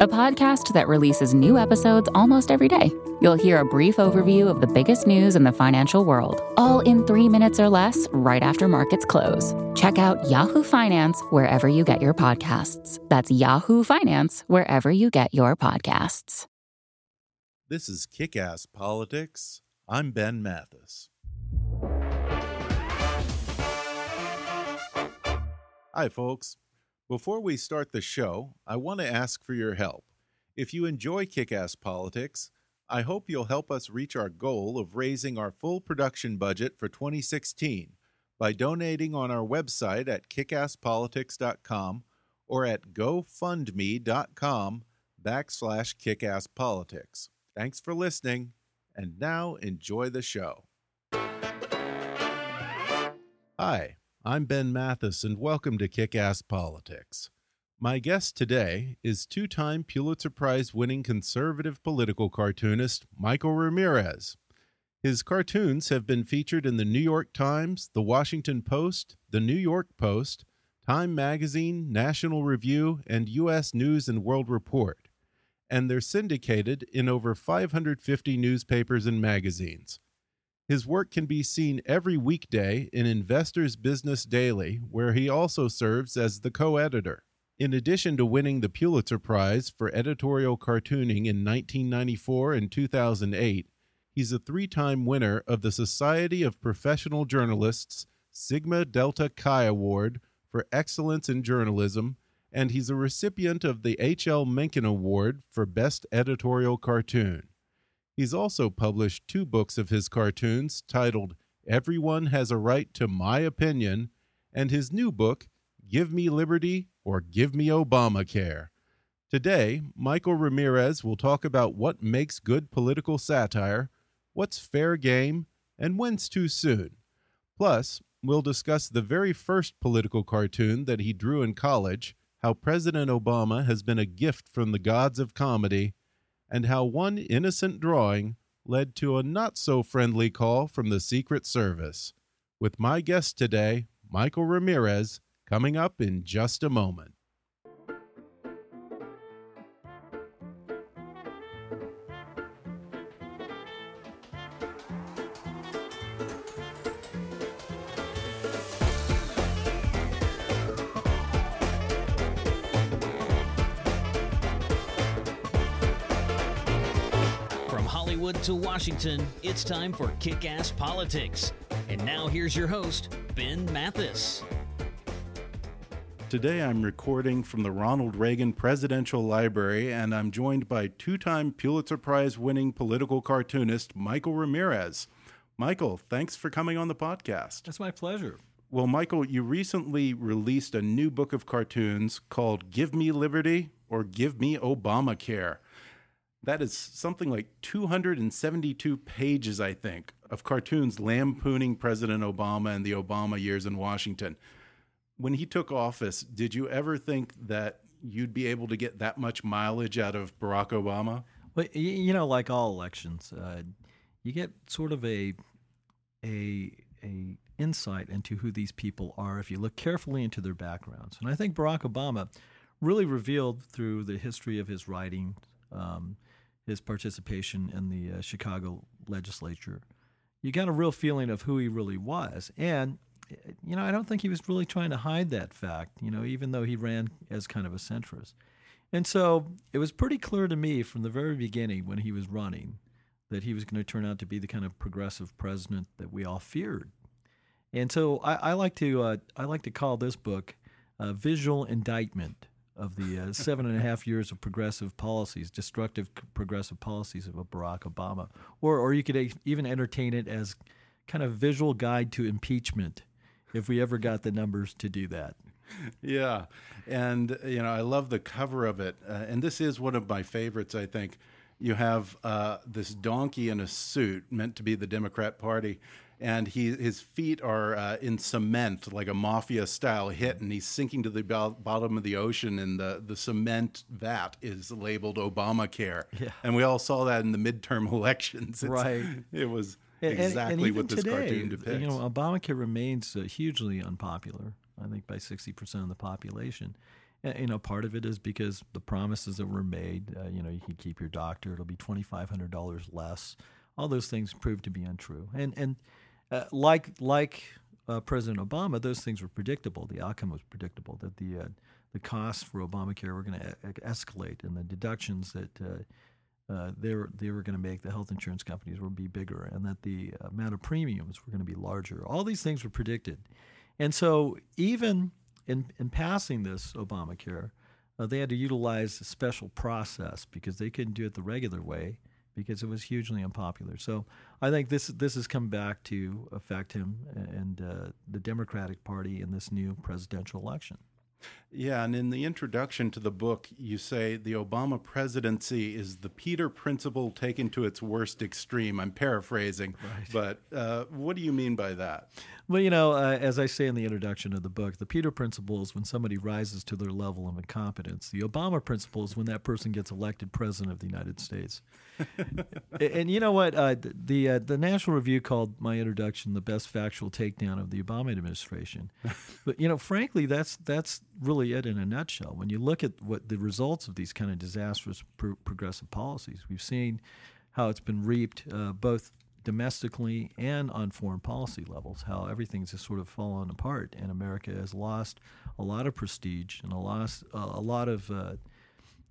a podcast that releases new episodes almost every day. You'll hear a brief overview of the biggest news in the financial world, all in three minutes or less, right after markets close. Check out Yahoo Finance wherever you get your podcasts. That's Yahoo Finance wherever you get your podcasts. This is Kick Ass Politics. I'm Ben Mathis. Hi, folks. Before we start the show, I want to ask for your help. If you enjoy Kick Ass Politics, I hope you'll help us reach our goal of raising our full production budget for 2016 by donating on our website at kickasspolitics.com or at gofundme.com backslash kickasspolitics. Thanks for listening, and now enjoy the show. Hi, I'm Ben Mathis, and welcome to Kick Ass Politics. My guest today is two time Pulitzer Prize winning conservative political cartoonist Michael Ramirez. His cartoons have been featured in the New York Times, the Washington Post, the New York Post, Time Magazine, National Review, and U.S. News and World Report, and they're syndicated in over 550 newspapers and magazines. His work can be seen every weekday in Investors Business Daily, where he also serves as the co editor. In addition to winning the Pulitzer Prize for editorial cartooning in 1994 and 2008, he's a three time winner of the Society of Professional Journalists Sigma Delta Chi Award for Excellence in Journalism, and he's a recipient of the H.L. Mencken Award for Best Editorial Cartoon. He's also published two books of his cartoons titled Everyone Has a Right to My Opinion and his new book, Give Me Liberty or Give Me Obamacare. Today, Michael Ramirez will talk about what makes good political satire, what's fair game, and when's too soon. Plus, we'll discuss the very first political cartoon that he drew in college, how President Obama has been a gift from the gods of comedy, and how one innocent drawing led to a not so friendly call from the Secret Service. With my guest today, Michael Ramirez, coming up in just a moment. To Washington, it's time for Kick Ass Politics. And now here's your host, Ben Mathis. Today I'm recording from the Ronald Reagan Presidential Library, and I'm joined by two time Pulitzer Prize winning political cartoonist Michael Ramirez. Michael, thanks for coming on the podcast. It's my pleasure. Well, Michael, you recently released a new book of cartoons called Give Me Liberty or Give Me Obamacare. That is something like 272 pages, I think, of cartoons lampooning President Obama and the Obama years in Washington. When he took office, did you ever think that you'd be able to get that much mileage out of Barack Obama? Well, you know, like all elections, uh, you get sort of a a a insight into who these people are if you look carefully into their backgrounds. And I think Barack Obama really revealed through the history of his writing, um, his participation in the uh, Chicago legislature, you got a real feeling of who he really was. And, you know, I don't think he was really trying to hide that fact, you know, even though he ran as kind of a centrist. And so it was pretty clear to me from the very beginning when he was running that he was going to turn out to be the kind of progressive president that we all feared. And so I, I like to uh, I like to call this book a visual indictment of the uh, seven and a half years of progressive policies, destructive progressive policies of Barack Obama, or or you could even entertain it as kind of visual guide to impeachment, if we ever got the numbers to do that. Yeah, and you know I love the cover of it, uh, and this is one of my favorites. I think you have uh, this donkey in a suit meant to be the Democrat Party and he his feet are uh, in cement like a mafia style hit and he's sinking to the bottom of the ocean and the the cement vat is labeled Obamacare yeah. and we all saw that in the midterm elections it's, right it was exactly and, and what this today, cartoon depicts you know Obamacare remains uh, hugely unpopular I think by 60% of the population you know, part of it is because the promises that were made. Uh, you know, you can keep your doctor; it'll be twenty five hundred dollars less. All those things proved to be untrue, and and uh, like like uh, President Obama, those things were predictable. The outcome was predictable that the uh, the costs for Obamacare were going to e- escalate, and the deductions that uh, uh, they were they were going to make the health insurance companies would be bigger, and that the amount of premiums were going to be larger. All these things were predicted, and so even in in passing this Obamacare, uh, they had to utilize a special process because they couldn't do it the regular way because it was hugely unpopular. So I think this this has come back to affect him and uh, the Democratic Party in this new presidential election. Yeah, and in the introduction to the book, you say the Obama presidency is the Peter principle taken to its worst extreme. I'm paraphrasing, right. but uh, what do you mean by that? Well, you know, uh, as I say in the introduction of the book, the Peter principle is when somebody rises to their level of incompetence. The Obama principle is when that person gets elected president of the United States. and, and, you know what? Uh, the uh, the National Review called my introduction the best factual takedown of the Obama administration. but you know, frankly, that's that's really it in a nutshell. When you look at what the results of these kind of disastrous pro- progressive policies, we've seen how it's been reaped uh, both domestically and on foreign policy levels, how everything's just sort of fallen apart, and America has lost a lot of prestige and a lost uh, a lot of uh,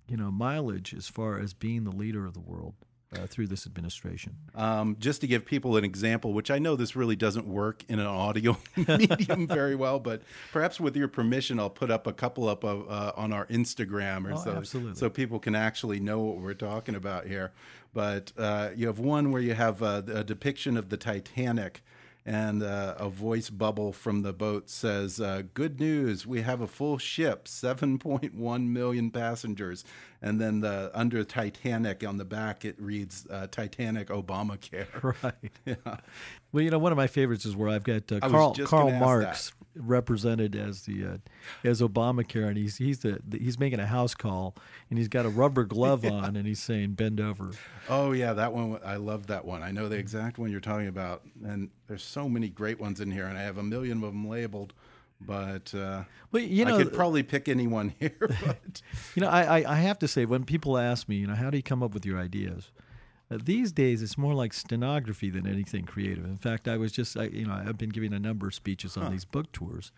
you know mileage as far as being the leader of the world uh, through this administration. Um, just to give people an example, which I know this really doesn't work in an audio medium very well, but perhaps with your permission, I'll put up a couple up of, uh, on our Instagram or oh, so, absolutely. so people can actually know what we're talking about here. But uh, you have one where you have uh, a depiction of the Titanic and uh, a voice bubble from the boat says, uh, "Good news, we have a full ship, 7.1 million passengers." And then the under Titanic on the back it reads uh, "Titanic Obamacare." Right. Yeah. Well, you know, one of my favorites is where I've got uh, Karl Marx represented as the uh, as Obamacare, and he's he's the, the, he's making a house call, and he's got a rubber glove yeah. on, and he's saying "bend over." Oh yeah, that one I love that one. I know the exact one you're talking about, and there's so many great ones in here, and I have a million of them labeled. But uh, well, you know, I could probably pick anyone here. But you know, I, I have to say when people ask me, you know, how do you come up with your ideas? Uh, these days, it's more like stenography than anything creative. In fact, I was just, I, you know, I've been giving a number of speeches on huh. these book tours,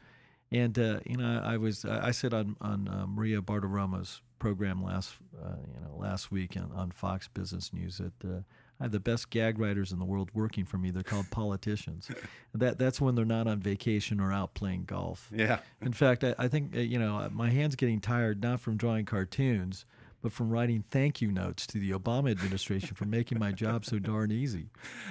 and uh, you know, I was, I said on on uh, Maria Bartiromo's program last, uh, you know, last week on, on Fox Business News that uh, I have the best gag writers in the world working for me. They're called politicians. that that's when they're not on vacation or out playing golf. Yeah. In fact, I, I think you know my hands getting tired not from drawing cartoons but from writing thank you notes to the Obama administration for making my job so darn easy.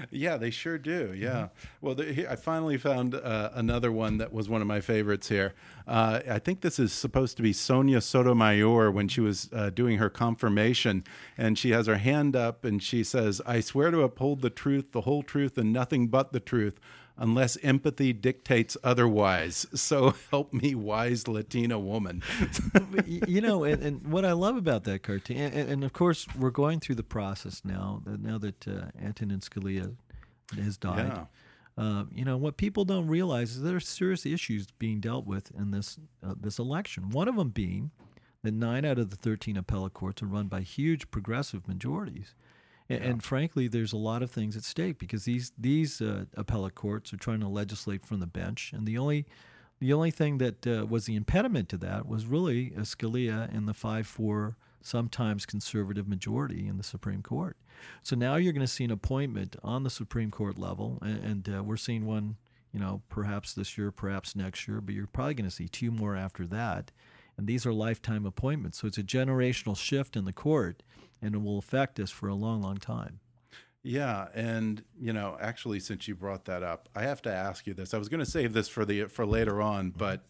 Yeah, they sure do. Yeah. Mm-hmm. Well, the, I finally found uh, another one that was one of my favorites here. Uh, I think this is supposed to be Sonia Sotomayor when she was uh, doing her confirmation, and she has her hand up and she says, I swear to uphold the truth, the whole truth, and nothing but the truth unless empathy dictates otherwise. So help me, wise Latina woman. you know, and, and, what I love about that cartoon, and, and, of course, we're going through the process now. Now that uh, Antonin Scalia has died. Yeah. Uh, you know what people don't realize is there are serious issues being dealt with in this uh, this election. One of them being that nine out of the thirteen appellate courts are run by huge progressive majorities, and, and, frankly, there's a lot of things at stake because these these uh, appellate courts are trying to legislate from the bench, and the only the only thing that uh, was the impediment to that was really a Scalia and the five four sometimes conservative majority in the Supreme Court. So now you're going to see an appointment on the Supreme Court level, and, and uh, we're seeing one, you know, perhaps this year, perhaps next year, but you're probably going to see two more after that. and these are lifetime appointments. So it's a generational shift in the court, and it will affect us for a long, long time. Yeah, and you know, actually, since you brought that up, I have to ask you this. I was going to save this for the for later on, but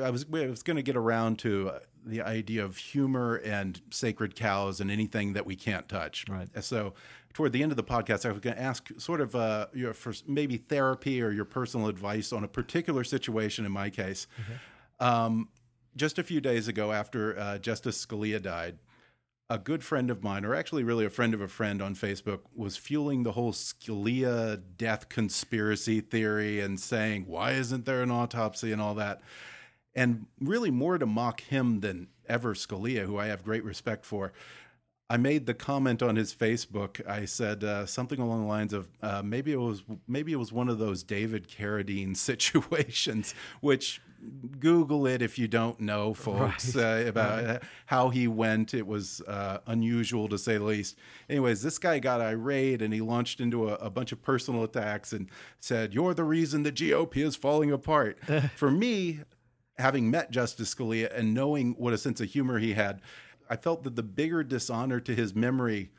I was I was going to get around to the idea of humor and sacred cows and anything that we can't touch. Right. So, toward the end of the podcast, I was going to ask sort of uh, your for maybe therapy or your personal advice on a particular situation. In my case, um, just a few days ago, after uh, Justice Scalia died, a good friend of mine, or actually really a friend of a friend on Facebook, was fueling the whole Scalia death conspiracy theory and saying, why isn't there an autopsy and all that? And really more to mock him than ever Scalia, who I have great respect for. I made the comment on his Facebook. I said uh, something along the lines of uh, maybe it was maybe it was one of those David Carradine situations, which Google it if you don't know, folks, right. uh, about right. how he went. It was uh, unusual to say the least. Anyways, this guy got irate and he launched into a, a, bunch of personal attacks and said, "You're the reason the GOP is falling apart." For me, having met Justice Scalia and knowing what a sense of humor he had, I felt that the bigger dishonor to his memory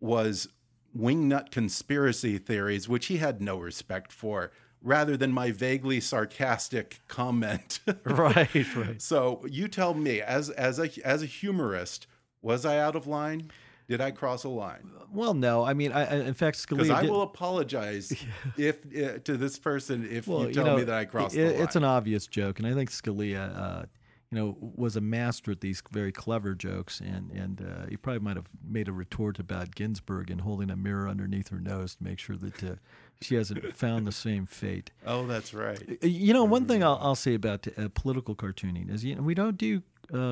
was wingnut conspiracy theories, which he had no respect for, rather than my vaguely sarcastic comment. right, right. So you tell me, as as a as a humorist, was I out of line? Did I cross a line? Well, no. I mean, I, in fact, Scalia. Because I did... will apologize if uh, to this person if well, you tell you know, me that I crossed it, the line. It's an obvious joke, and I think Scalia, uh, you know, was a master at these very clever jokes, and and uh, he probably might have made a retort about Ginsburg and holding a mirror underneath her nose to make sure that uh, she hasn't found the same fate. Oh, that's right. Uh, you know, one thing I'll, I'll say about uh, political cartooning is, you know, we don't do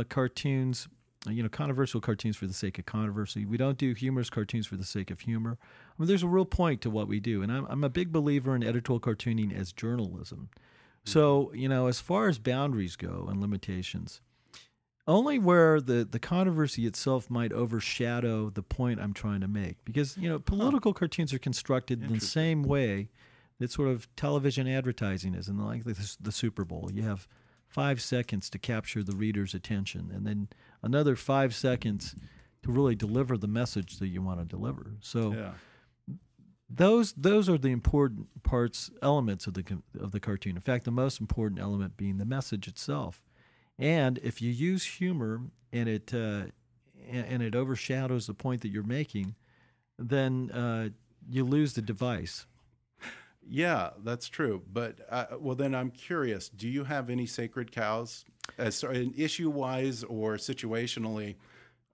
cartoons you know, controversial cartoons for the sake of controversy. We don't do humorous cartoons for the sake of humor. I mean, there's a real point to what we do, and I'm, I'm a big believer in editorial cartooning as journalism. So, you know, as far as boundaries go and limitations, only where the, the controversy itself might overshadow the point I'm trying to make. Because, you know, political huh. cartoons are constructed in the same way that sort of television advertising is. And like the, the Super Bowl, you have five seconds to capture the reader's attention, and then another five seconds to really deliver the message that you want to deliver. So. Yeah those those are the important parts elements of the of the cartoon. In fact, the most important element being the message itself. And if you use humor and it uh, and it overshadows the point that you're making, then uh, you lose the device. Yeah, that's true. But uh, well, then I'm curious. Do you have any sacred cows, as issue wise or situationally?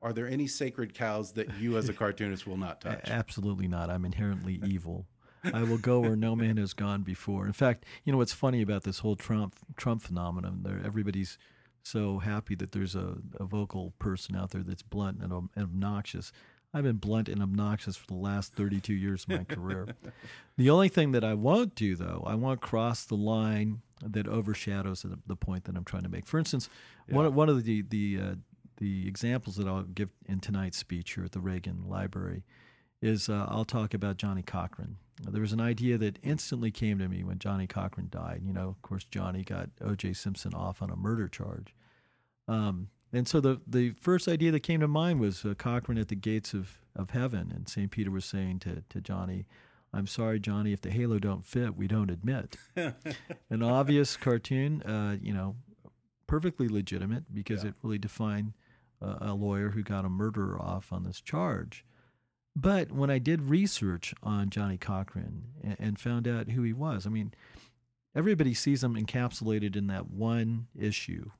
Are there any sacred cows that you, as a cartoonist, will not touch? Absolutely not. I'm inherently evil. I will go where no man has gone before. In fact, you know what's funny about this whole Trump Trump phenomenon? There, everybody's so happy that there's a, a vocal person out there that's blunt and, and obnoxious. I've been blunt and obnoxious for the last 32 years of my career. the only thing that I won't do, though, I won't cross the line that overshadows the, the point that I'm trying to make. For instance, yeah. one, one of the the uh, the examples that I'll give in tonight's speech here at the Reagan Library is uh, I'll talk about Johnnie Cochran. There was an idea that instantly came to me when Johnnie Cochran died. You know, of course, Johnnie got O.J. Simpson off on a murder charge. Um, and so the, the first idea that came to mind was uh, Cochran at the gates of, of heaven. And St. Peter was saying to, to Johnnie, I'm sorry, Johnnie, if the halo don't fit, we don't admit. An obvious cartoon, uh, you know, perfectly legitimate because yeah. it really defined a lawyer who got a murderer off on this charge. But when I did research on Johnnie Cochran and, and found out who he was, I mean, everybody sees him encapsulated in that one issue.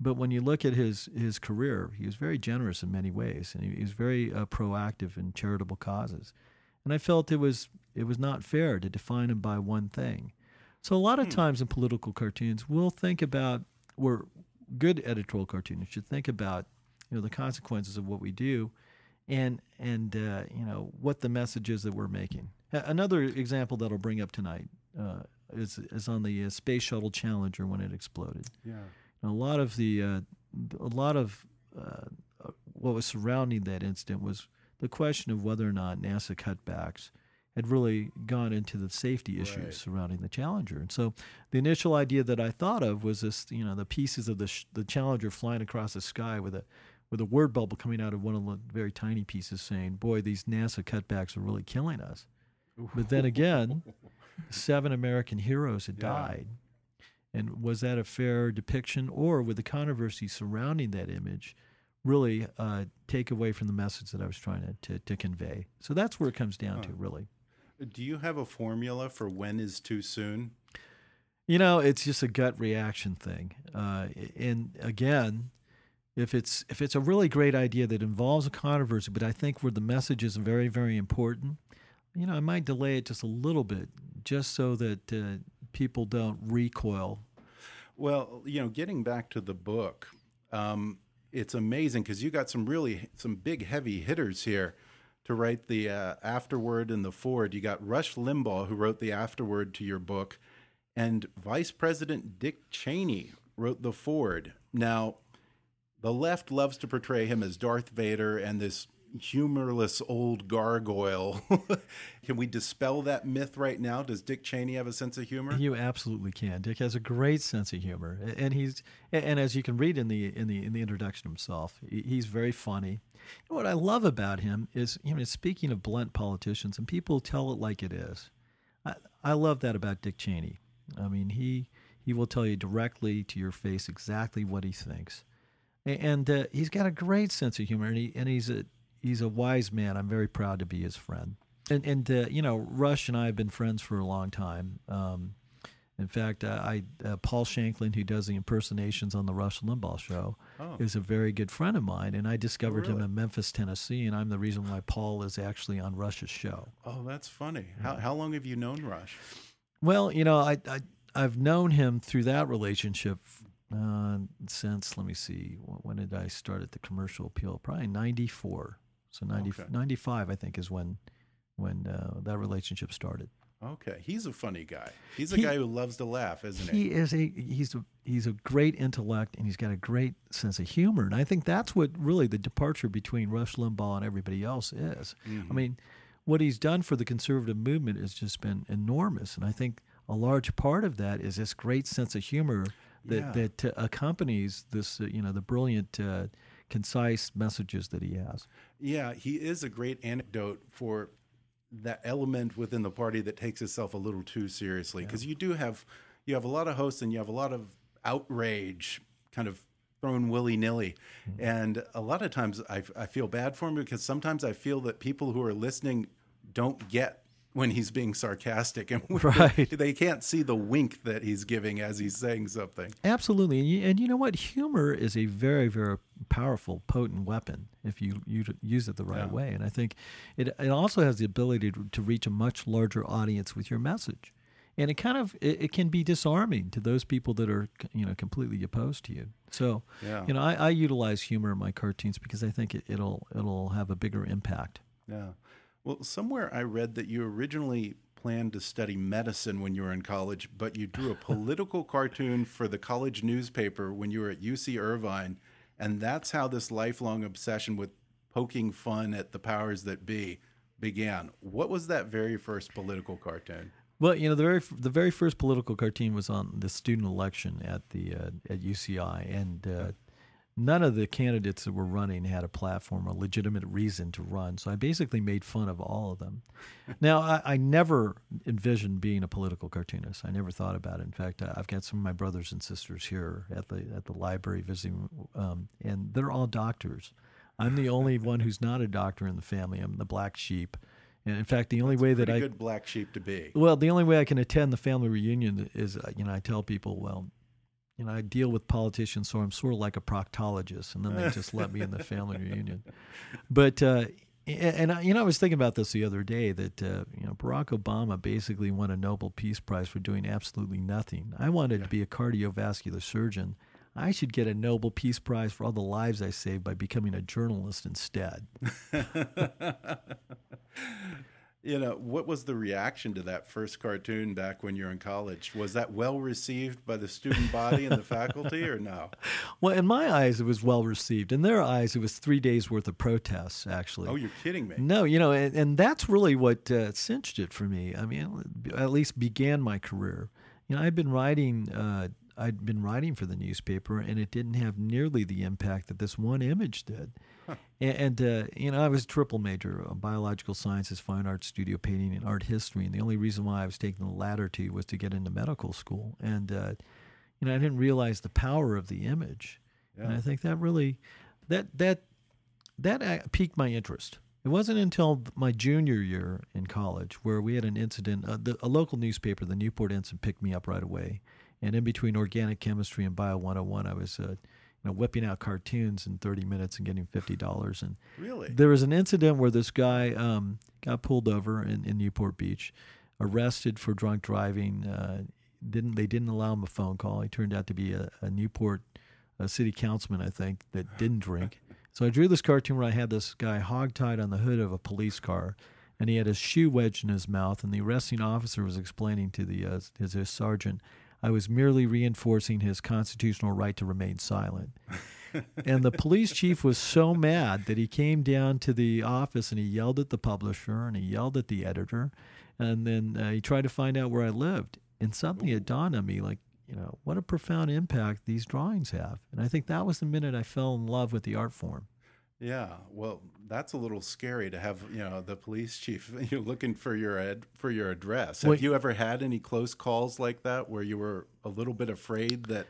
But when you look at his, his career, he was very generous in many ways, and he, he was very uh, proactive in charitable causes. And I felt it was it was not fair to define him by one thing. So a lot of hmm. times in political cartoons, we'll think about where good editorial cartoonists should think about you know the consequences of what we do, and and uh, you know what the message is that we're making. Another example that I'll bring up tonight uh, is is on the uh, space shuttle Challenger when it exploded. Yeah, a lot of the uh, a lot of uh, what was surrounding that incident was the question of whether or not NASA cutbacks had really gone into the safety issues Right. surrounding the Challenger. And so the initial idea that I thought of was this, you know, the pieces of the sh- the Challenger flying across the sky with a with a word bubble coming out of one of the very tiny pieces saying, "Boy, these NASA cutbacks are really killing us." But then again, seven American heroes had Yeah. died. And was that a fair depiction, or would the controversy surrounding that image really uh, take away from the message that I was trying to, to, to convey? So that's where it comes down to, really. Do you have a formula for when is too soon? You know, it's just a gut reaction thing. Uh, and again, if it's if it's a really great idea that involves a controversy, but I think where the message is very very important, you know, I might delay it just a little bit, just so that uh, people don't recoil. Well, you know, getting back to the book, um, it's amazing because you got some really some big heavy hitters here to write the uh, afterword and the forward. You got Rush Limbaugh who wrote the afterword to your book, and Vice President Dick Cheney wrote the forward. Now, the left loves to portray him as Darth Vader and this humorless old gargoyle. Can we dispel that myth right now? Does Dick Cheney have a sense of humor? You absolutely can. Dick has a great sense of humor, and he's and as you can read in the in the in the introduction himself, he's very funny. And what I love about him is, you know, speaking of blunt politicians, and people tell it like it is. I, I love that about Dick Cheney. I mean, he he will tell you directly to your face exactly what he thinks, and uh, he's got a great sense of humor, and he and he's a he's a wise man. I'm very proud to be his friend. And and uh, you know, Rush and I have been friends for a long time. Um, in fact, uh, I uh, Paul Shanklin, who does the impersonations on the Rush Limbaugh show, Oh. is a very good friend of mine, and I discovered him really? in Memphis, Tennessee, and I'm the reason why Paul is actually on Rush's show. Oh, that's funny. How, how long have you known Rush? Well, you know, I, I I've known him through that relationship uh, since let me see, when did I start at the commercial appeal? Probably '94. So 90, Okay. 95, I think, is when when uh, that relationship started. Okay, he's a funny guy. He's a He- guy who loves to laugh, isn't he? He is a he's a he's a great intellect and he's got a great sense of humor and I think that's what really the departure between Rush Limbaugh and everybody else is. I mean, what he's done for the conservative movement has just been enormous and I think a large part of that is this great sense of humor that Yeah. that uh, accompanies this uh, you know the brilliant uh, concise messages that he has. Yeah, he is a great anecdote for that element within the party that takes itself a little too seriously. Because you do have you have a lot of hosts and you have a lot of outrage, kind of thrown willy nilly, and a lot of times I, I feel bad for him because sometimes I feel that people who are listening don't get when he's being sarcastic and Right. they can't see the wink that he's giving as he's saying something. Absolutely, and you, and you know what? Humor is a very, very powerful, potent weapon if you, you use it the right Yeah. way. And I think it it also has the ability to, to reach a much larger audience with your message. And it kind of it, it can be disarming to those people that are you know completely opposed to you. So Yeah. you know I, I utilize humor in my cartoons because I think it, it'll it'll have a bigger impact. Yeah. Well, somewhere I read that you originally planned to study medicine when you were in college, but you drew a political cartoon for the college newspaper when you were at UC Irvine. And that's how this lifelong obsession with poking fun at the powers that be began. What was that very first political cartoon? Well, you know, the very the very first political cartoon was on the student election at the uh, at UCI, and uh, none of the candidates that were running had a platform, a legitimate reason to run. So I basically made fun of all of them. now, I, I never envisioned being a political cartoonist. I never thought about it. In fact, I- I've got some of my brothers and sisters here at the at the library visiting, um, and they're all doctors. I'm the only one who's not a doctor in the family. I'm the black sheep. And in fact, the only way that I good black sheep to be. well, the only way I can attend the family reunion is, uh, you know, I tell people, well, you know, I deal with politicians, so I'm sort of like a proctologist, and then they just let me in the family reunion. But uh, and I, you know, I was thinking about this the other day that uh, you know Barack Obama basically won a Nobel Peace Prize for doing absolutely nothing. I wanted to be a cardiovascular surgeon. I should get a Nobel Peace Prize for all the lives I saved by becoming a journalist instead. you know, what was the reaction to that first cartoon back when you're in college? Was that well received by the student body and the faculty, or no? Well, in my eyes, it was well received. In their eyes, it was three days worth of protests. Actually. Oh, you're kidding me? No, you know, and, and that's really what uh, cinched it for me. I mean, at least began my career. You know, I'd been writing. Uh, I'd been writing for the newspaper, and it didn't have nearly the impact that this one image did. Huh. And, uh, you know, I was a triple major: biological sciences, fine arts, studio painting, and art history. And the only reason why I was taking the latter two was to get into medical school. And uh, you know, I didn't realize the power of the image, yeah. and I think that really that that that uh, piqued my interest. It wasn't until my junior year in college where we had an incident. Uh, the, a local newspaper, the Newport Ensign, picked me up right away and in between organic chemistry and bio 101, I was, uh, you know, whipping out cartoons in 30 minutes and getting $50. And really, there was an incident where this guy um, got pulled over in, in Newport Beach, arrested for drunk driving. Uh, didn't they didn't allow him a phone call? He turned out to be a, a Newport a city councilman, I think, that didn't drink. so I drew this cartoon where I had this guy hogtied on the hood of a police car and he had his shoe wedged in his mouth, and the arresting officer was explaining to the uh, his, his sergeant I was merely reinforcing his constitutional right to remain silent. and the police chief was so mad that he came down to the office and he yelled at the publisher and he yelled at the editor. And then uh, he tried to find out where I lived. And suddenly it dawned on me like, you know, what a profound impact these drawings have. And I think that was the minute I fell in love with the art form. Yeah, well, that's a little scary to have you know the police chief you looking for your ad, for your address. Have you ever had any close calls like that where you were a little bit afraid that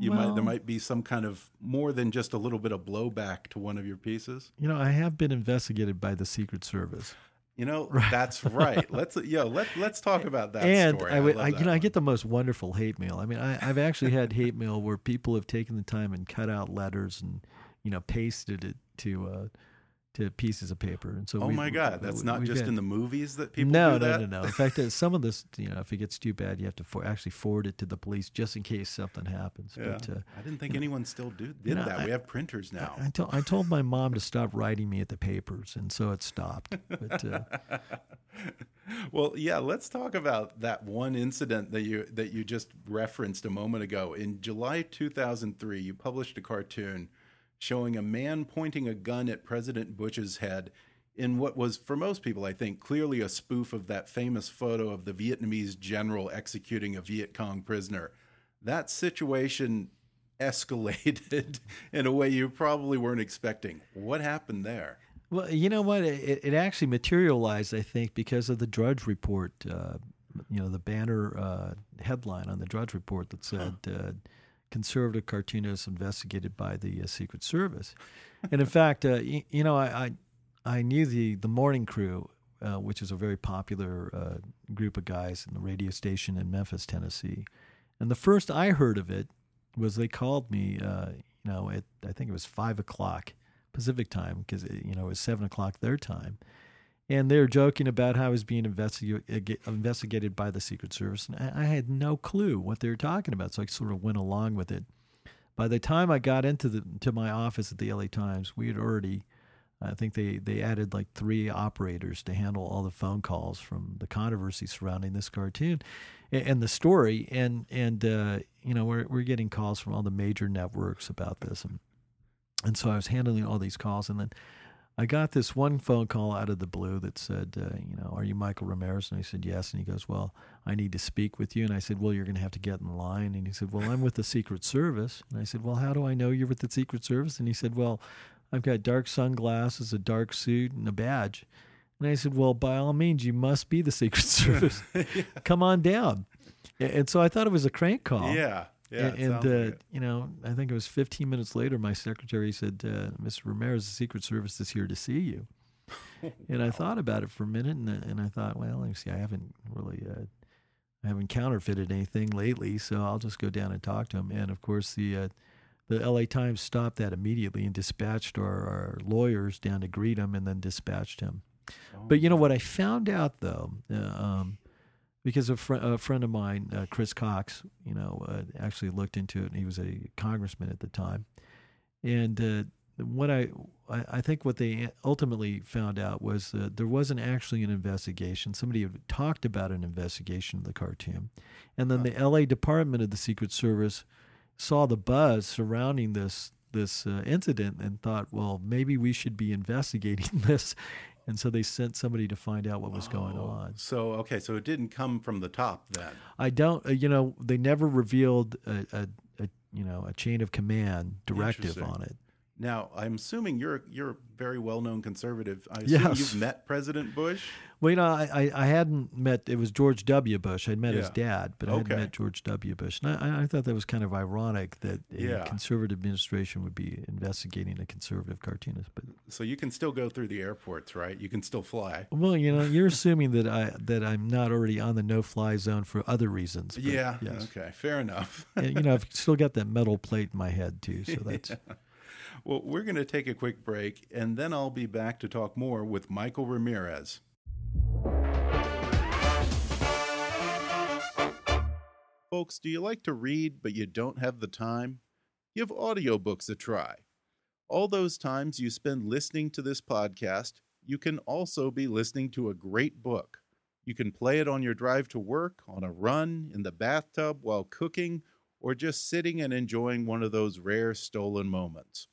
you well, might there might be some kind of more than just a little bit of blowback to one of your pieces? You know, I have been investigated by the Secret Service. You know, that's right. Let's yo let let's talk about that. And story. I, I, I you know, I get the most wonderful hate mail. I mean, I, I've actually had hate mail where people have taken the time and cut out letters and you know pasted it to uh, to pieces of paper. And so, oh we, my God, that's not just in the movies that people no, do no, no, no. In fact, some of this, you know, if it gets too bad, you have to for, actually forward it to the police just in case something happens. Yeah. But, uh, I didn't think anyone know, still do, did you know, that. I, we have printers now. I, I, told, I told my mom to stop writing me at the papers, and so it stopped. But, uh, well, yeah, let's talk about that one incident that you that you just referenced a moment ago. In July 2003, you published a cartoon showing a man pointing a gun at President Bush's head in what was, for most people, I think, clearly a spoof of that famous photo of the Vietnamese general executing a Viet Cong prisoner. That situation escalated in a way you probably weren't expecting. What happened there? Well, you know what? It, it actually materialized, I think, because of the Drudge Report. Uh, you know, the banner uh, headline on the Drudge Report that said, huh. uh, conservative cartoonists investigated by the uh, Secret Service. and in fact, uh, you, you, know, I, I, I knew the the morning crew, uh, which is a very popular uh, group of guys in the radio station in Memphis, Tennessee. And the first I heard of it was they called me, uh, you know, at I think it was five o'clock Pacific time because you know it was seven o'clock their time and they're joking about how I was being investi- investigated by the Secret Service, and I, I had no clue what they were talking about. So I sort of went along with it. By the time I got into the to my office at the LA Times, we had already, I think they they added like three operators to handle all the phone calls from the controversy surrounding this cartoon, and, and the story, and and uh, you know we're we're getting calls from all the major networks about this, and and so I was handling all these calls, and then I got this one phone call out of the blue that said, uh, you know, are you Michael Ramirez? And I said, yes. And he goes, well, I need to speak with you. And I said, well, you're going to have to get in line. And he said, well, I'm with the Secret Service. And I said, well, how do I know you're with the Secret Service? And he said, well, I've got dark sunglasses, a dark suit, and a badge. And I said, well, by all means, you must be the Secret Service. Come on down. And so I thought it was a crank call. Yeah. Yeah, and, and uh, you know, I think it was 15 minutes later, my secretary said, uh, "Mr. Ramirez, the Secret Service is here to see you." and I thought about it for a minute, and, and I thought, well, let me see, I haven't really, uh, I haven't counterfeited anything lately, so I'll just go down and talk to him. And of course, the uh, the L.A. Times stopped that immediately and dispatched our, our lawyers down to greet him, and then dispatched him. Oh. But you know what I found out though. Uh, um, because a, fr- a friend of mine, uh, Chris Cox, you know, uh, actually looked into it. And he was a congressman at the time, and uh, what I, I think what they ultimately found out was that there wasn't actually an investigation. Somebody had talked about an investigation of the cartoon, and then the L.A. Department of the Secret Service saw the buzz surrounding this this uh, incident and thought, well, maybe we should be investigating this. And so they sent somebody to find out what was going Oh, on. So okay, so it didn't come from the top then. I don't, uh, you know, they never revealed a, a, a you know a chain of command directive on it. Now, I'm assuming you're you're a very well-known conservative. I assume Yes. you've met President Bush. Well, you know, I, I, hadn't met. It was George W. Bush. I'd met his dad, but I hadn't met George W. Bush. And I, I thought that was kind of ironic that a Yeah. conservative administration would be investigating a conservative cartoonist. But So you can still go through the airports, right? You can still fly. well, you know, you're assuming that I that I'm not already on the no-fly zone for other reasons. Yeah. Yes. Okay. Fair enough. And, you know, I've still got that metal plate in my head too. So that's Well, we're going to take a quick break, and then I'll be back to talk more with Michael Ramirez. Folks, do you like to read but you don't have the time? Give audiobooks a try. All those times you spend listening to this podcast, you can also be listening to a great book. You can play it on your drive to work, on a run, in the bathtub, while cooking, or just sitting and enjoying one of those rare stolen moments.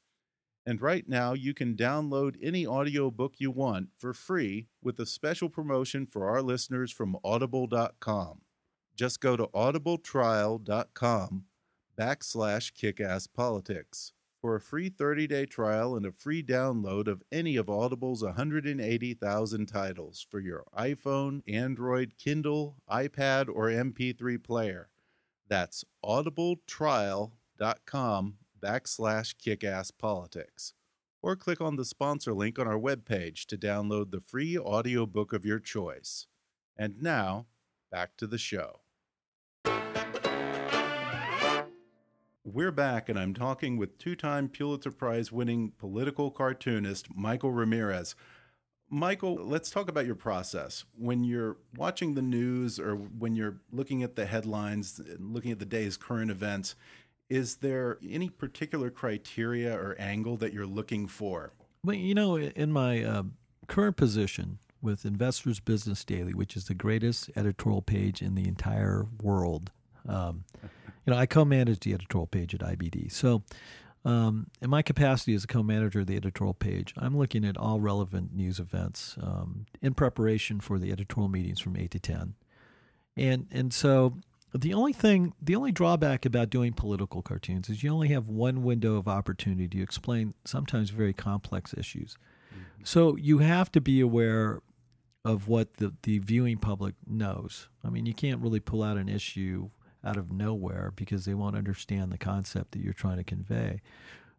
And right now, you can download any audiobook you want for free with a special promotion for our listeners from audible.com. Just go to audibletrial.com backslash kickasspolitics for a free 30-day trial and a free download of any of Audible's 180,000 titles for your iPhone, Android, Kindle, iPad, or MP3 player. That's audibletrial.com backslash kickasspolitics. Or click on the sponsor link on our webpage to download the free audiobook of your choice. And now, back to the show. We're back, and I'm talking with two time Pulitzer Prize winning political cartoonist Michael Ramirez. Michael, let's talk about your process. When you're watching the news or when you're looking at the headlines, looking at the day's current events, is there any particular criteria or angle that you're looking for? Well, you know, in my uh, current position with Investors Business Daily, which is the greatest editorial page in the entire world, um, you know, I co-manage the editorial page at IBD. So, um, in my capacity as a co-manager of the editorial page, I'm looking at all relevant news events um, in preparation for the editorial meetings from eight to ten, and and so the only thing, the only drawback about doing political cartoons is you only have one window of opportunity to explain sometimes very complex issues. Mm-hmm. So you have to be aware of what the, the viewing public knows. I mean, you can't really pull out an issue out of nowhere because they won't understand the concept that you're trying to convey.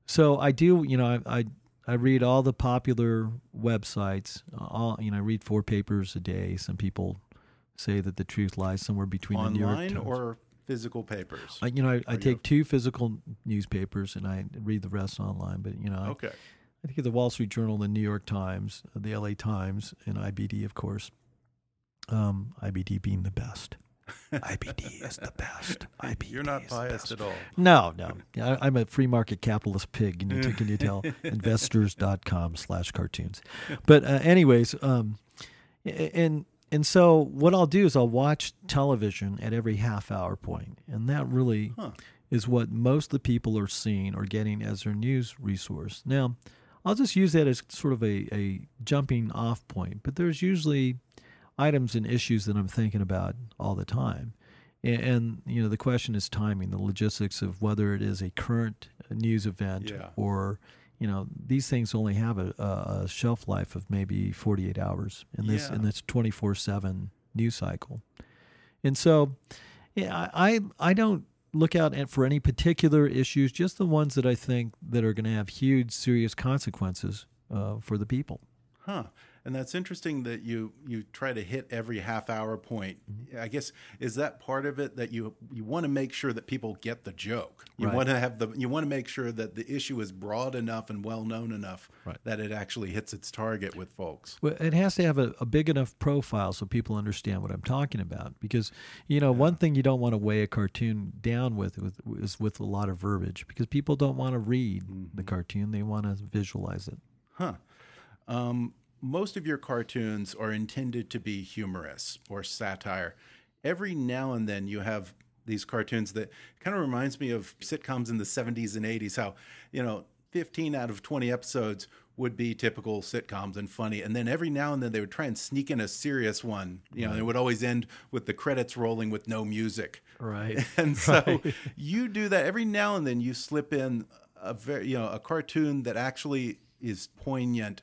So I do, you know, I I, I read all the popular websites. All you know, I read four papers a day. Some people say that the truth lies somewhere between the New York Online Times. or physical papers? I, you know, I, I take two physical newspapers and I read the rest online. But you know, I, okay. I think of the Wall Street Journal, the New York Times, the L.A. Times, and IBD, of course. Um, IBD being the best. IBD is the best. IBD You're not biased at all. No, no. I, I'm a free market capitalist pig. Can you, can you tell? Investors.com slash cartoons. But, uh, anyways, um, and and so what I'll do is I'll watch television at every half hour point, and that really Huh. is what most of the people are seeing or getting as their news resource. Now, I'll just use that as sort of a, a jumping off point, but there's usually items and issues that I'm thinking about all the time. And, and you know, the question is timing, the logistics of whether it is a current uh, news event Yeah. or you know these things only have a, a, shelf life of maybe 48 hours in this Yeah. in this 24/7 news cycle. And so, yeah, I I I don't look out for any particular issues, just the ones that I think that are going to have huge, serious consequences uh, for the people. Huh. And that's interesting that you you try to hit every half hour point. Mm-hmm. I guess is that part of it that you you want to make sure that people get the joke. You Right. want to have the you want to make sure that the issue is broad enough and well known enough Right. that it actually hits its target with folks. Well, it has to have a, a big enough profile so people understand what I'm talking about. Because you know, one thing you don't want to weigh a cartoon down with, with is with a lot of verbiage, because people don't want to read the cartoon; they want to visualize it. Huh. Um, most of your cartoons are intended to be humorous or satire. Every now and then you have these cartoons that kind of reminds me of sitcoms in the 70s and 80s how, you know, 15 out of 20 episodes would be typical sitcoms and funny. And then every now and then they would try and sneak in a serious one. You know, it would always end with the credits rolling with no music. Right. And so you do that every now and then. You slip in a very, you know, a cartoon that actually is poignant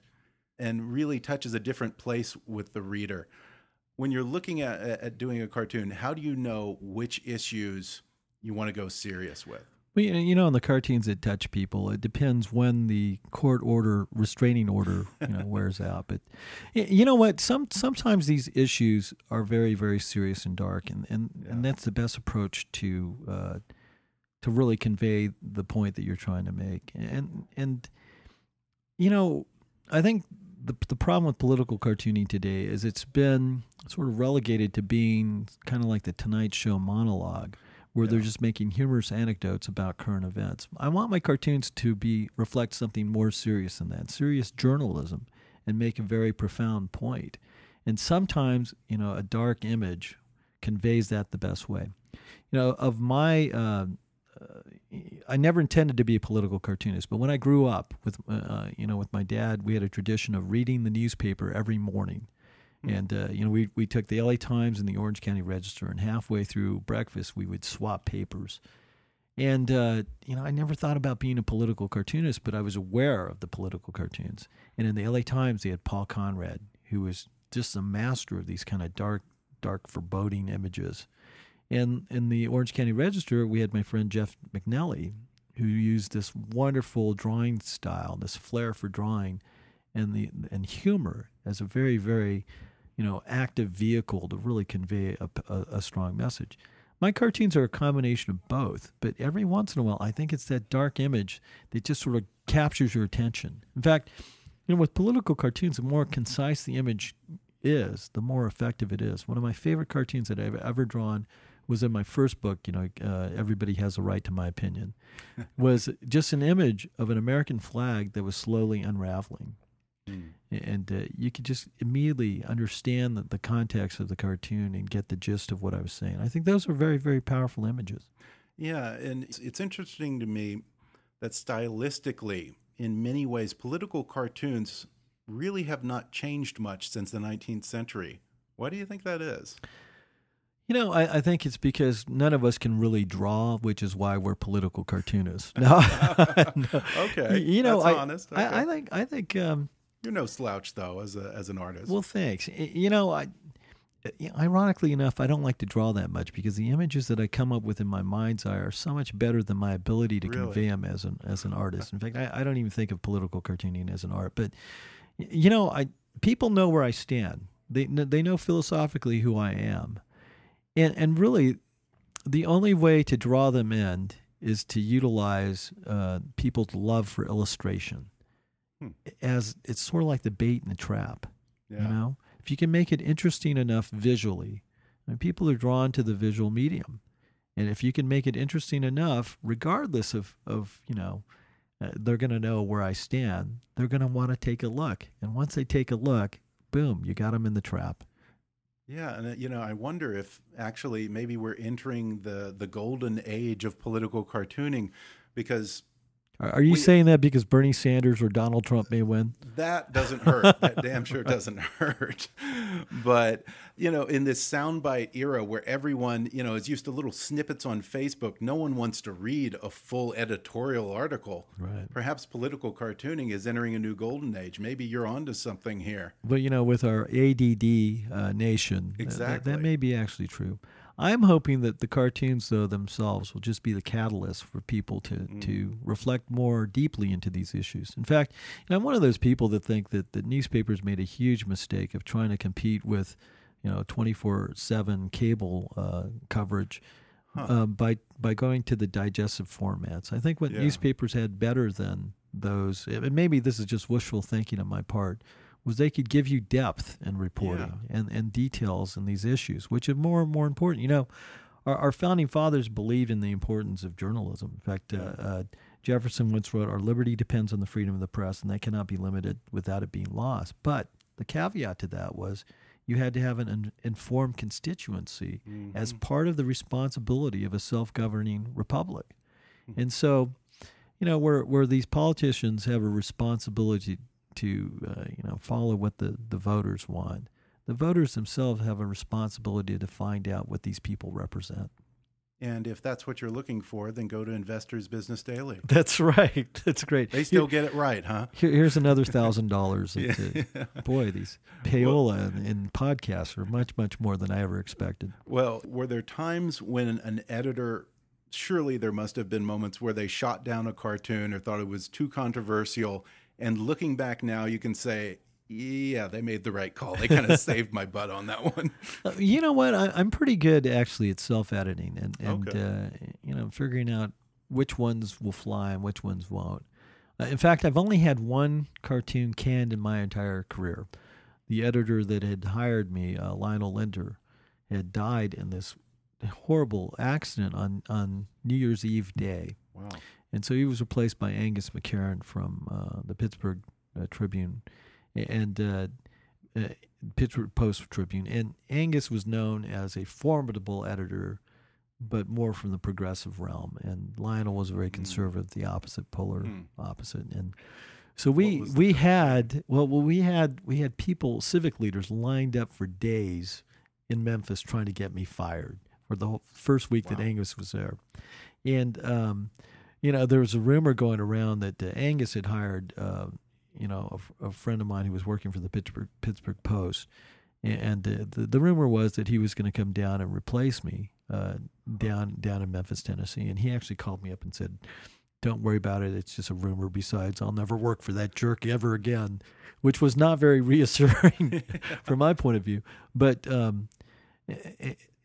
and really touches a different place with the reader. When you're looking at, at doing a cartoon, how do you know which issues you want to go serious with? Well, you know- in the cartoons that touch people, it depends when the court order, restraining order, you know, wears out. But you know what? Some sometimes these issues are very, very serious and dark, and and, and that's the best approach to uh, to really convey the point that you're trying to make. And and you know, I think the the problem with political cartooning today is it's been sort of relegated to being kind of like the Tonight Show monologue, where they're just making humorous anecdotes about current events. I want my cartoons to be reflect something more serious than that, serious journalism, and make a very profound point. And sometimes, you know, a dark image conveys that the best way. You know, of my uh, I never intended to be a political cartoonist, but when I grew up with, uh, you know, with my dad, we had a tradition of reading the newspaper every morning, and uh, you know, we we took the L.A. Times and the Orange County Register, and halfway through breakfast, we would swap papers. And uh, you know, I never thought about being a political cartoonist, but I was aware of the political cartoons. And in the L.A. Times, they had Paul Conrad, who was just a master of these kind of dark, dark, foreboding images. And in the Orange County Register, we had my friend Jeff MacNelly, who used this wonderful drawing style, this flair for drawing, and the and humor as a very, very, you know, active vehicle to really convey a, a, a strong message. My cartoons are a combination of both, but every once in a while, I think it's that dark image that just sort of captures your attention. In fact, you know, with political cartoons, the more concise the image is, the more effective it is. One of my favorite cartoons that I've ever drawn was in my first book, you know, uh, Everybody Has a Right to My Opinion, was just an image of an American flag that was slowly unraveling. And uh, you could just immediately understand the, the context of the cartoon and get the gist of what I was saying. I think those are very, very powerful images. Yeah, and it's, it's interesting to me that stylistically, in many ways, political cartoons really have not changed much since the 19th century. Why do you think that is? You know, I, I think it's because none of us can really draw, which is why we're political cartoonists. No, No. Okay, You know, that's I, honest. I, I think I think um, You're no slouch, though, as a as an artist. Well, thanks. You know, I, ironically enough, I don't like to draw that much because the images that I come up with in my mind's eye are so much better than my ability to Really? convey them as an as an artist. In fact, I, I don't even think of political cartooning as an art. But you know, I people know where I stand. They they know philosophically who I am, and and really, the only way to draw them in is to utilize uh, people's love for illustration as it's sort of like the bait and the trap. yeah. You know, if you can make it interesting enough visually, I mean, people are drawn to the visual medium, and if you can make it interesting enough, regardless of of you know, uh, they're going to know where I stand. They're going to want to take a look, and once they take a look, boom, you got them in the trap. Yeah, and uh, you know, I wonder if actually maybe we're entering the the golden age of political cartooning because Are, you We- saying that because Bernie Sanders or Donald Trump may win? that doesn't hurt. that damn sure doesn't hurt. But, you know, in this soundbite era where everyone, you know, is used to little snippets on Facebook, no one wants to read a full editorial article. Right. Perhaps political cartooning is entering a new golden age. Maybe you're onto something here. But you know, with our ADD uh, nation, th- Exactly. that may be actually true. I'm hoping that the cartoons, though themselves, will just be the catalyst for people to Mm. to reflect more deeply into these issues. In fact, I'm one of those people that think that the newspapers made a huge mistake of trying to compete with, you know, 24/7 cable uh, coverage. Uh, by by going to the digestive formats, I think what Yeah. newspapers had better than those, and maybe this is just wishful thinking on my part, was they could give you depth in reporting and, and details in these issues, which are more and more important. You know, our, our founding fathers believed in the importance of journalism. In fact, uh, uh, Jefferson once wrote, Our liberty depends on the freedom of the press, and that cannot be limited without it being lost. But the caveat to that was you had to have an in- informed constituency as part of the responsibility of a self governing republic. And so, you know, where, where these politicians have a responsibility to, uh, you know, follow what the, the voters want, the voters themselves have a responsibility to find out what these people represent. And if that's what you're looking for, then go to Investors Business Daily. That's right. That's great. They still get it right, huh? Here, here's another thousand dollars. Boy, these payola and, and podcasts are much, much more than I ever expected. Well, were there times when an editor, surely there must have been moments where they shot down a cartoon or thought it was too controversial? And looking back now, you can say, yeah, they made the right call. They kind of saved my butt on that one. Uh, You know what? I, I'm pretty good actually at self editing and, and Okay. uh, you know figuring out which ones will fly and which ones won't. Uh, in fact, I've only had one cartoon canned in my entire career. The editor that had hired me, uh, Lionel Linder, had died in this horrible accident on, on New Year's Eve day. Wow. And so he was replaced by Angus McEachran from uh, the Pittsburgh uh, Tribune and uh, uh, Pittsburgh Post Tribune. And Angus was known as a formidable editor, but more from the progressive realm. And Lionel was very conservative, the opposite, polar Hmm. opposite. And so we we had well, well we had we had people civic leaders lined up for days in Memphis trying to get me fired for the whole first week that Angus was there. And um, you know, there was a rumor going around that uh, Angus had hired, uh, you know, a, a friend of mine who was working for the Pittsburgh Pittsburgh Post, and uh, the the rumor was that he was going to come down and replace me uh, down down in Memphis, Tennessee. And he actually called me up and said, "Don't worry about it. It's just a rumor. Besides, I'll never work for that jerk ever again," which was not very reassuring from my point of view. But um,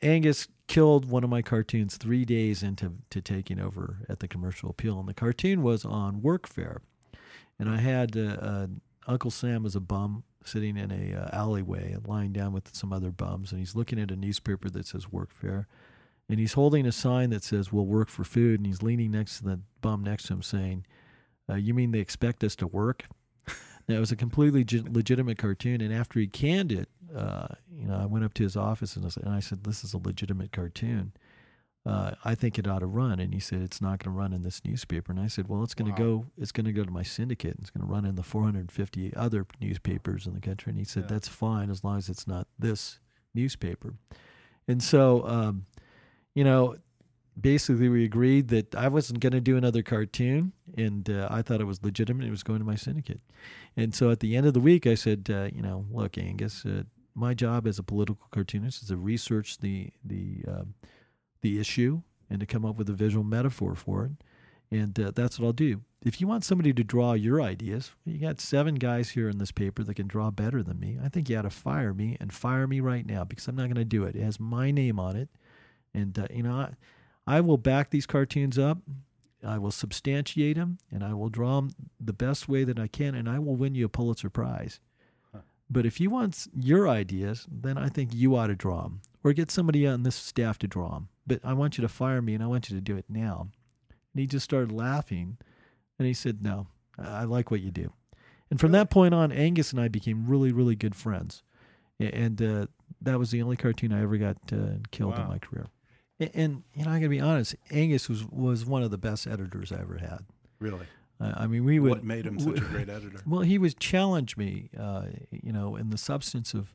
Angus killed one of my cartoons three days into to taking over at the Commercial Appeal, and the cartoon was on workfare. And I had uh, uh, Uncle Sam as a bum sitting in a uh, alleyway, lying down with some other bums, and he's looking at a newspaper that says workfare, and he's holding a sign that says "We'll work for food," and he's leaning next to the bum next to him, saying, uh, "You mean they expect us to work?" It was a completely ge- legitimate cartoon, and after he canned it, uh, you know, I went up to his office and I, said, and I said, "This is a legitimate cartoon. Uh, I think it ought to run." And he said, "It's not going to run in this newspaper." And I said, "Well, it's going to go. It's going to go to my syndicate. and It's going to run in the 450 other newspapers in the country." And he said, Yeah. "That's fine as long as it's not this newspaper." And so, um, you know, basically we agreed that I wasn't going to do another cartoon, and uh, I thought it was legitimate. It was going to my syndicate, and so at the end of the week, I said, uh, you know, look, Angus, uh, my job as a political cartoonist is to research the the um the issue and to come up with a visual metaphor for it, and uh, that's what I'll do. If you want somebody to draw your ideas, you got seven guys here in this paper that can draw better than me. I think you ought to fire me and fire me right now because I'm not going to do it. It has my name on it, and uh, you know. I will back these cartoons up. I will substantiate them, and I will draw them the best way that I can, and I will win you a Pulitzer Prize. But if you want your ideas, then I think you ought to draw them, or get somebody on this staff to draw them. But I want you to fire me, and I want you to do it now. And he just started laughing, and he said, "No, I like what you do." And from that point on, Angus and I became really, really good friends, and uh, that was the only cartoon I ever got uh, killed in my career. And you know, I gotta be honest. Angus was was one of the best editors I ever had. Really? Uh, I mean, we would. What made him such a great editor? Well, he would challenge me, uh, you know, in the substance of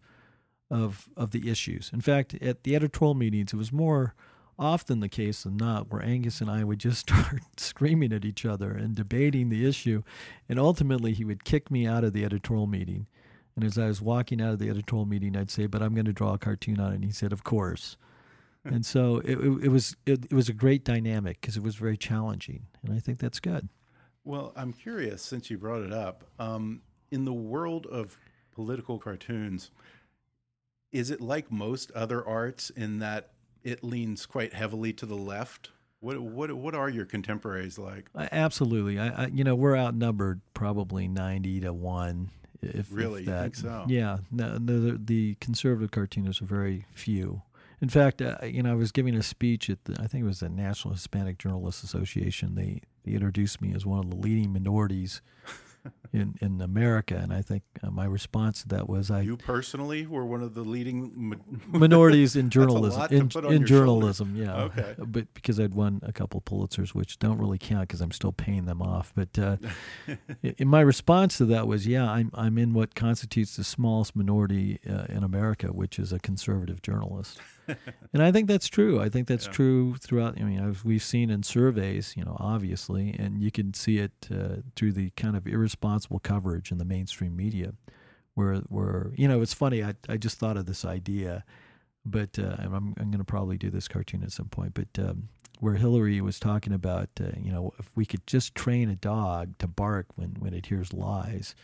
of of the issues. In fact, at the editorial meetings, it was more often the case than not where Angus and I would just start screaming at each other and debating the issue, and ultimately he would kick me out of the editorial meeting. And as I was walking out of the editorial meeting, I'd say, "But I'm going to draw a cartoon on it." And he said, "Of course." And so it, it, it was it, it was a great dynamic because it was very challenging, and I think that's good. Well, I'm curious since you brought it up. Um, in the world of political cartoons, is it like most other arts in that it leans quite heavily to the left? What what what are your contemporaries like? Uh, absolutely, I, I, you know we're outnumbered probably ninety to one. If really, if that. think so? Yeah, no, the, the conservative cartoonists are very few. In fact, uh, you know, I was giving a speech at the, I think it was the National Hispanic Journalists Association. They they introduced me as one of the leading minorities in in America, and I think uh, my response to that was I You personally were one of the leading mi- minorities in journalism. in, in journalism yeah. Okay. but because i'd won a couple of pulitzers which don't really count because i'm still paying them off but uh, in my response to that was yeah i'm, I'm in what constitutes the smallest minority uh, in america which is a conservative journalist. And i think that's true. I think that's Yeah. true throughout i mean as we've seen in surveys you know obviously and you can see it uh, through the kind of irresponsible coverage in the mainstream media where where you know it's funny i, I just thought of this idea but uh, I'm I'm going to probably do this cartoon at some point. But um, where Hillary was talking about, uh, you know, if we could just train a dog to bark when when it hears lies,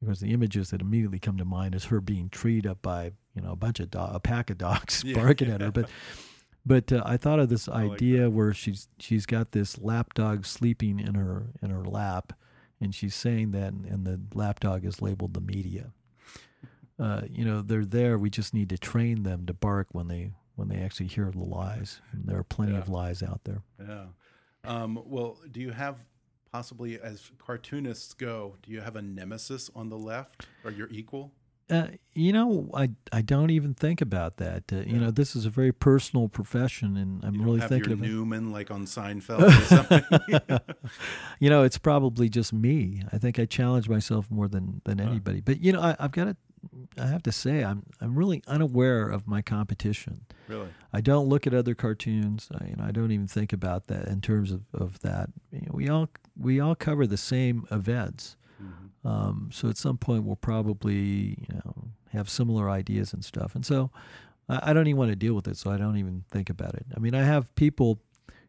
because the images that immediately come to mind is her being treed up by you know a bunch of dog, a pack of dogs Yeah, barking at her. But but uh, I thought of this like idea where she's she's got this lap dog sleeping in her in her lap, and she's saying that, and the lapdog is labeled the media uh, you know they're there. We just need to train them to bark when they when they actually hear the lies. And there are plenty Yeah. of lies out there. Yeah. Um, well, do you have possibly, as cartoonists go, do you have a nemesis on the left or your equal? Uh, you know, I I don't even think about that. Uh, You Yeah. know, this is a very personal profession, and I'm really have thinking about. Newman like on Seinfeld or something. you know, it's probably just me. I think I challenge myself more than than Huh. anybody. But you know, I, I've got to. I have to say, I'm I'm really unaware of my competition. really? I don't look at other cartoons. I, you know, I don't even think about that in terms of, of that. You know, we all we all cover the same events. Mhm. Um, so at some point we'll probably you know have similar ideas and stuff. And so I, I don't even want to deal with it. So I don't even think about it. I mean, I have people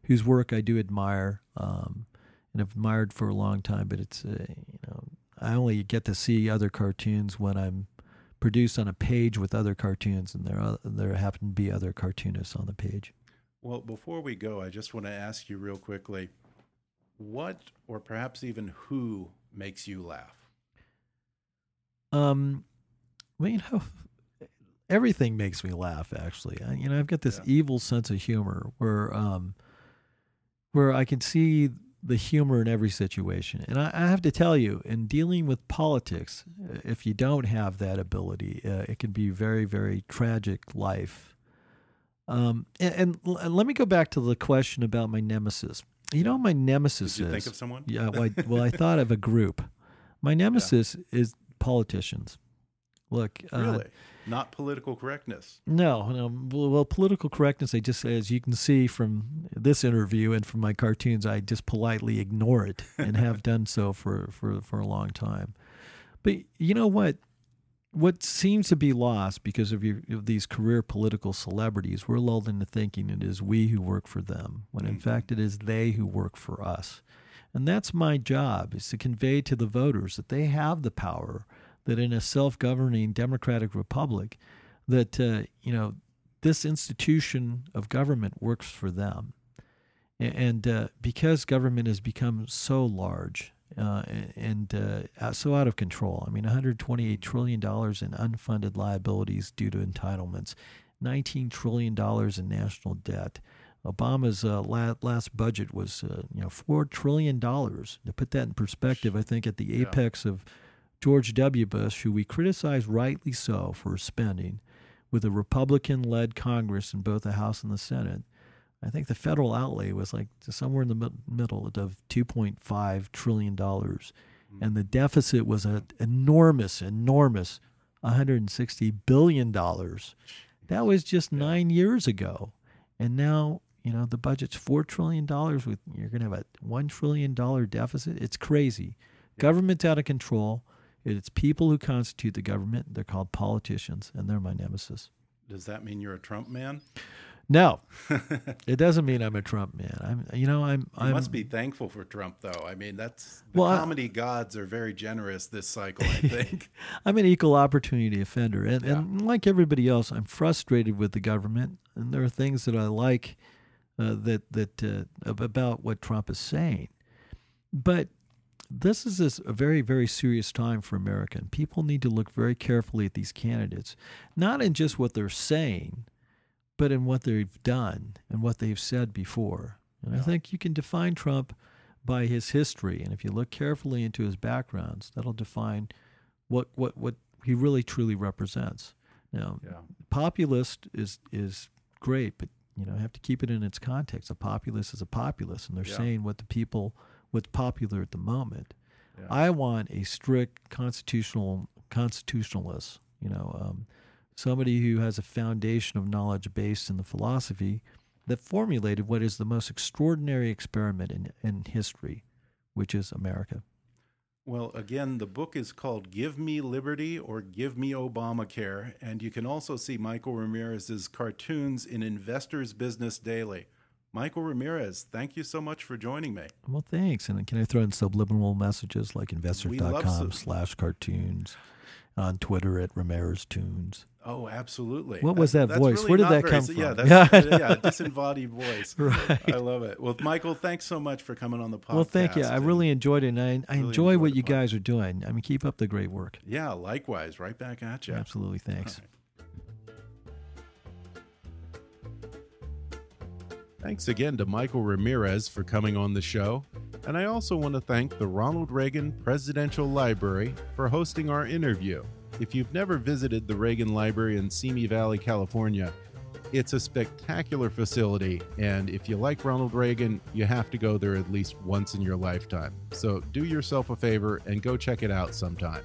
whose work I do admire um, and have admired for a long time. But it's uh, you know I only get to see other cartoons when I'm produced on a page with other cartoons, and there are, there happen to be other cartoonists on the page. Well, before we go, I just want to ask you real quickly what or perhaps even who makes you laugh? Um, well, you know, everything makes me laugh. Actually, I, you know, I've got this Yeah. evil sense of humor where, um, where I can see the humor in every situation. And I, I have to tell you, in dealing with politics, if you don't have that ability, uh, it can be very, very tragic life. Um, and, and and let me go back to the question about my nemesis. You know, what my nemesis Did you is. think of someone? Yeah, well I, well, I thought of a group. My nemesis is politicians. Look, uh, Really? Not political correctness. no, no. Well, well, political correctness. I just, as you can see from this interview and from my cartoons, I just politely ignore it and have done so for for for a long time. But you know what? What seems to be lost because of, your, of these career political celebrities, we're lulled into thinking it is we who work for them, when in Mhm. fact it is they who work for us. And that's my job is to convey to the voters that they have the power that in a self-governing democratic republic that uh, you know this institution of government works for them and uh, because government has become so large uh, and uh, so out of control i mean 128 trillion dollars in unfunded liabilities due to entitlements 19 trillion dollars in national debt Obama's uh, la- last budget was, uh, you know, four trillion dollars. To put that in perspective, I think at the Yeah. apex of George W. Bush, who we criticize rightly so for spending, with a Republican-led Congress in both the House and the Senate, I think the federal outlay was like somewhere in the middle of 2.5 trillion dollars, hmm. and the deficit was an enormous, enormous 160 billion dollars. That was just nine years ago, and now you know the budget's four trillion dollars. With you're going to have a one trillion dollar deficit. It's crazy. Government's out of control. It's people who constitute the government. They're called politicians, and they're my nemesis. Does that mean you're a Trump man? No, it doesn't mean I'm a Trump man. I'm, you know, I'm. You I'm must be thankful for Trump, though. I mean, that's the Well, I- comedy gods are very generous this cycle. I think. I'm an equal opportunity offender, and, Yeah. and like everybody else, I'm frustrated with the government, and there are things that I like uh, that that uh, about what Trump is saying, but this is this, a very very serious time for America, and people need to look very carefully at these candidates, not in just what they're saying, but in what they've done and what they've said before. And I think you can define Trump by his history, and if you look carefully into his backgrounds, that'll define what what what he really truly represents. Now, Yeah. populist is is great, but you know, have to keep it in its context. A populist is a populist, and they're Yeah. saying what the people what's popular at the moment. Yeah. I want a strict constitutional constitutionalist. You know, um, somebody who has a foundation of knowledge based in the philosophy that formulated what is the most extraordinary experiment in, in history, which is America. Well, again, the book is called Give Me Liberty or Give Me Obamacare. And you can also see Michael Ramirez's cartoons in Investors Business Daily. Michael Ramirez, thank you so much for joining me. Well, thanks. And can I throw in subliminal messages like investors.com slash cartoons, on Twitter at Ramireztoons. Oh, absolutely. What was that voice? really Where did that very- come Yeah, that's yeah, disembodied voice. Right. I love it. Well, Michael, thanks so much for coming on the podcast. Well, thank you. I really enjoyed it, and I, I Really enjoy what you podcast. guys are doing. I mean, keep up the great work. Yeah, likewise. Right back at you. Absolutely. Thanks. Thanks again to Michael Ramirez for coming on the show. And I also want to thank the Ronald Reagan Presidential Library for hosting our interview. If you've never visited the Reagan Library in Simi Valley, California, it's a spectacular facility. And if you like Ronald Reagan, you have to go there at least once in your lifetime. So do yourself a favor and go check it out sometime.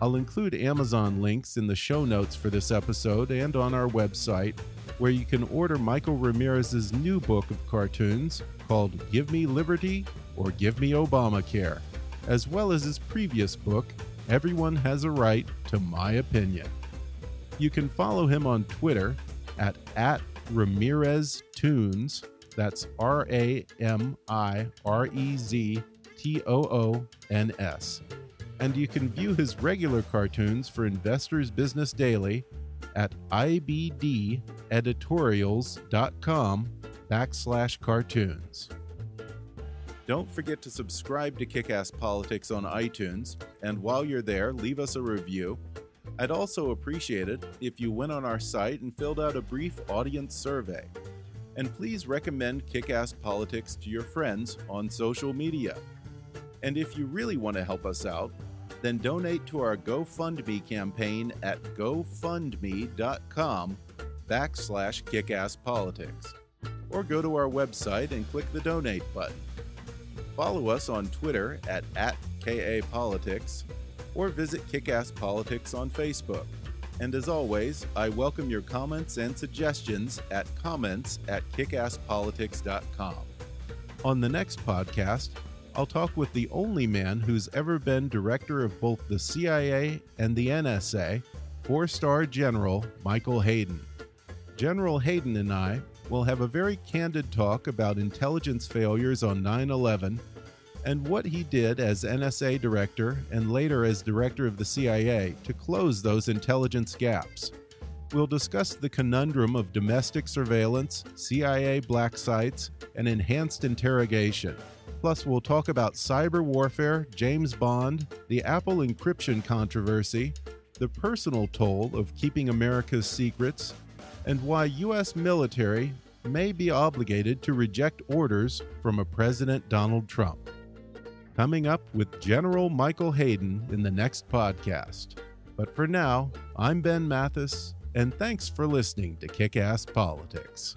I'll include Amazon links in the show notes for this episode and on our website, where you can order Michael Ramirez's new book of cartoons called Give Me Liberty or Give Me Obamacare, as well as his previous book, Everyone Has a Right to My Opinion. You can follow him on Twitter at, at Ramirez Tunes. That's R A M I R E Z T O O N S. And you can view his regular cartoons for Investors Business Daily at ibdeditorials.com backslash cartoons. Don't forget to subscribe to Kickass Politics on iTunes, and while you're there, leave us a review. I'd also appreciate it if you went on our site and filled out a brief audience survey. And please recommend Kickass Politics to your friends on social media. And if you really want to help us out, then donate to our GoFundMe campaign at gofundme.com backslash kickasspolitics. Or go to our website and click the donate button. Follow us on Twitter at, at KAPolitics or visit Kickass Politics on Facebook. And as always, I welcome your comments and suggestions at comments at kickasspolitics.com. On the next podcast, I'll talk with the only man who's ever been director of both the CIA and the NSA, four star General Michael Hayden. General Hayden and I will have a very candid talk about intelligence failures on 9 11 and what he did as NSA director and later as director of the CIA to close those intelligence gaps. We'll discuss the conundrum of domestic surveillance, CIA black sites, and enhanced interrogation. Plus, we'll talk about cyber warfare, James Bond, the Apple encryption controversy, the personal toll of keeping America's secrets, and why U.S. military may be obligated to reject orders from a President Donald Trump. Coming up with General Michael Hayden in the next podcast. But for now, I'm Ben Mathis, and thanks for listening to Kick Ass Politics.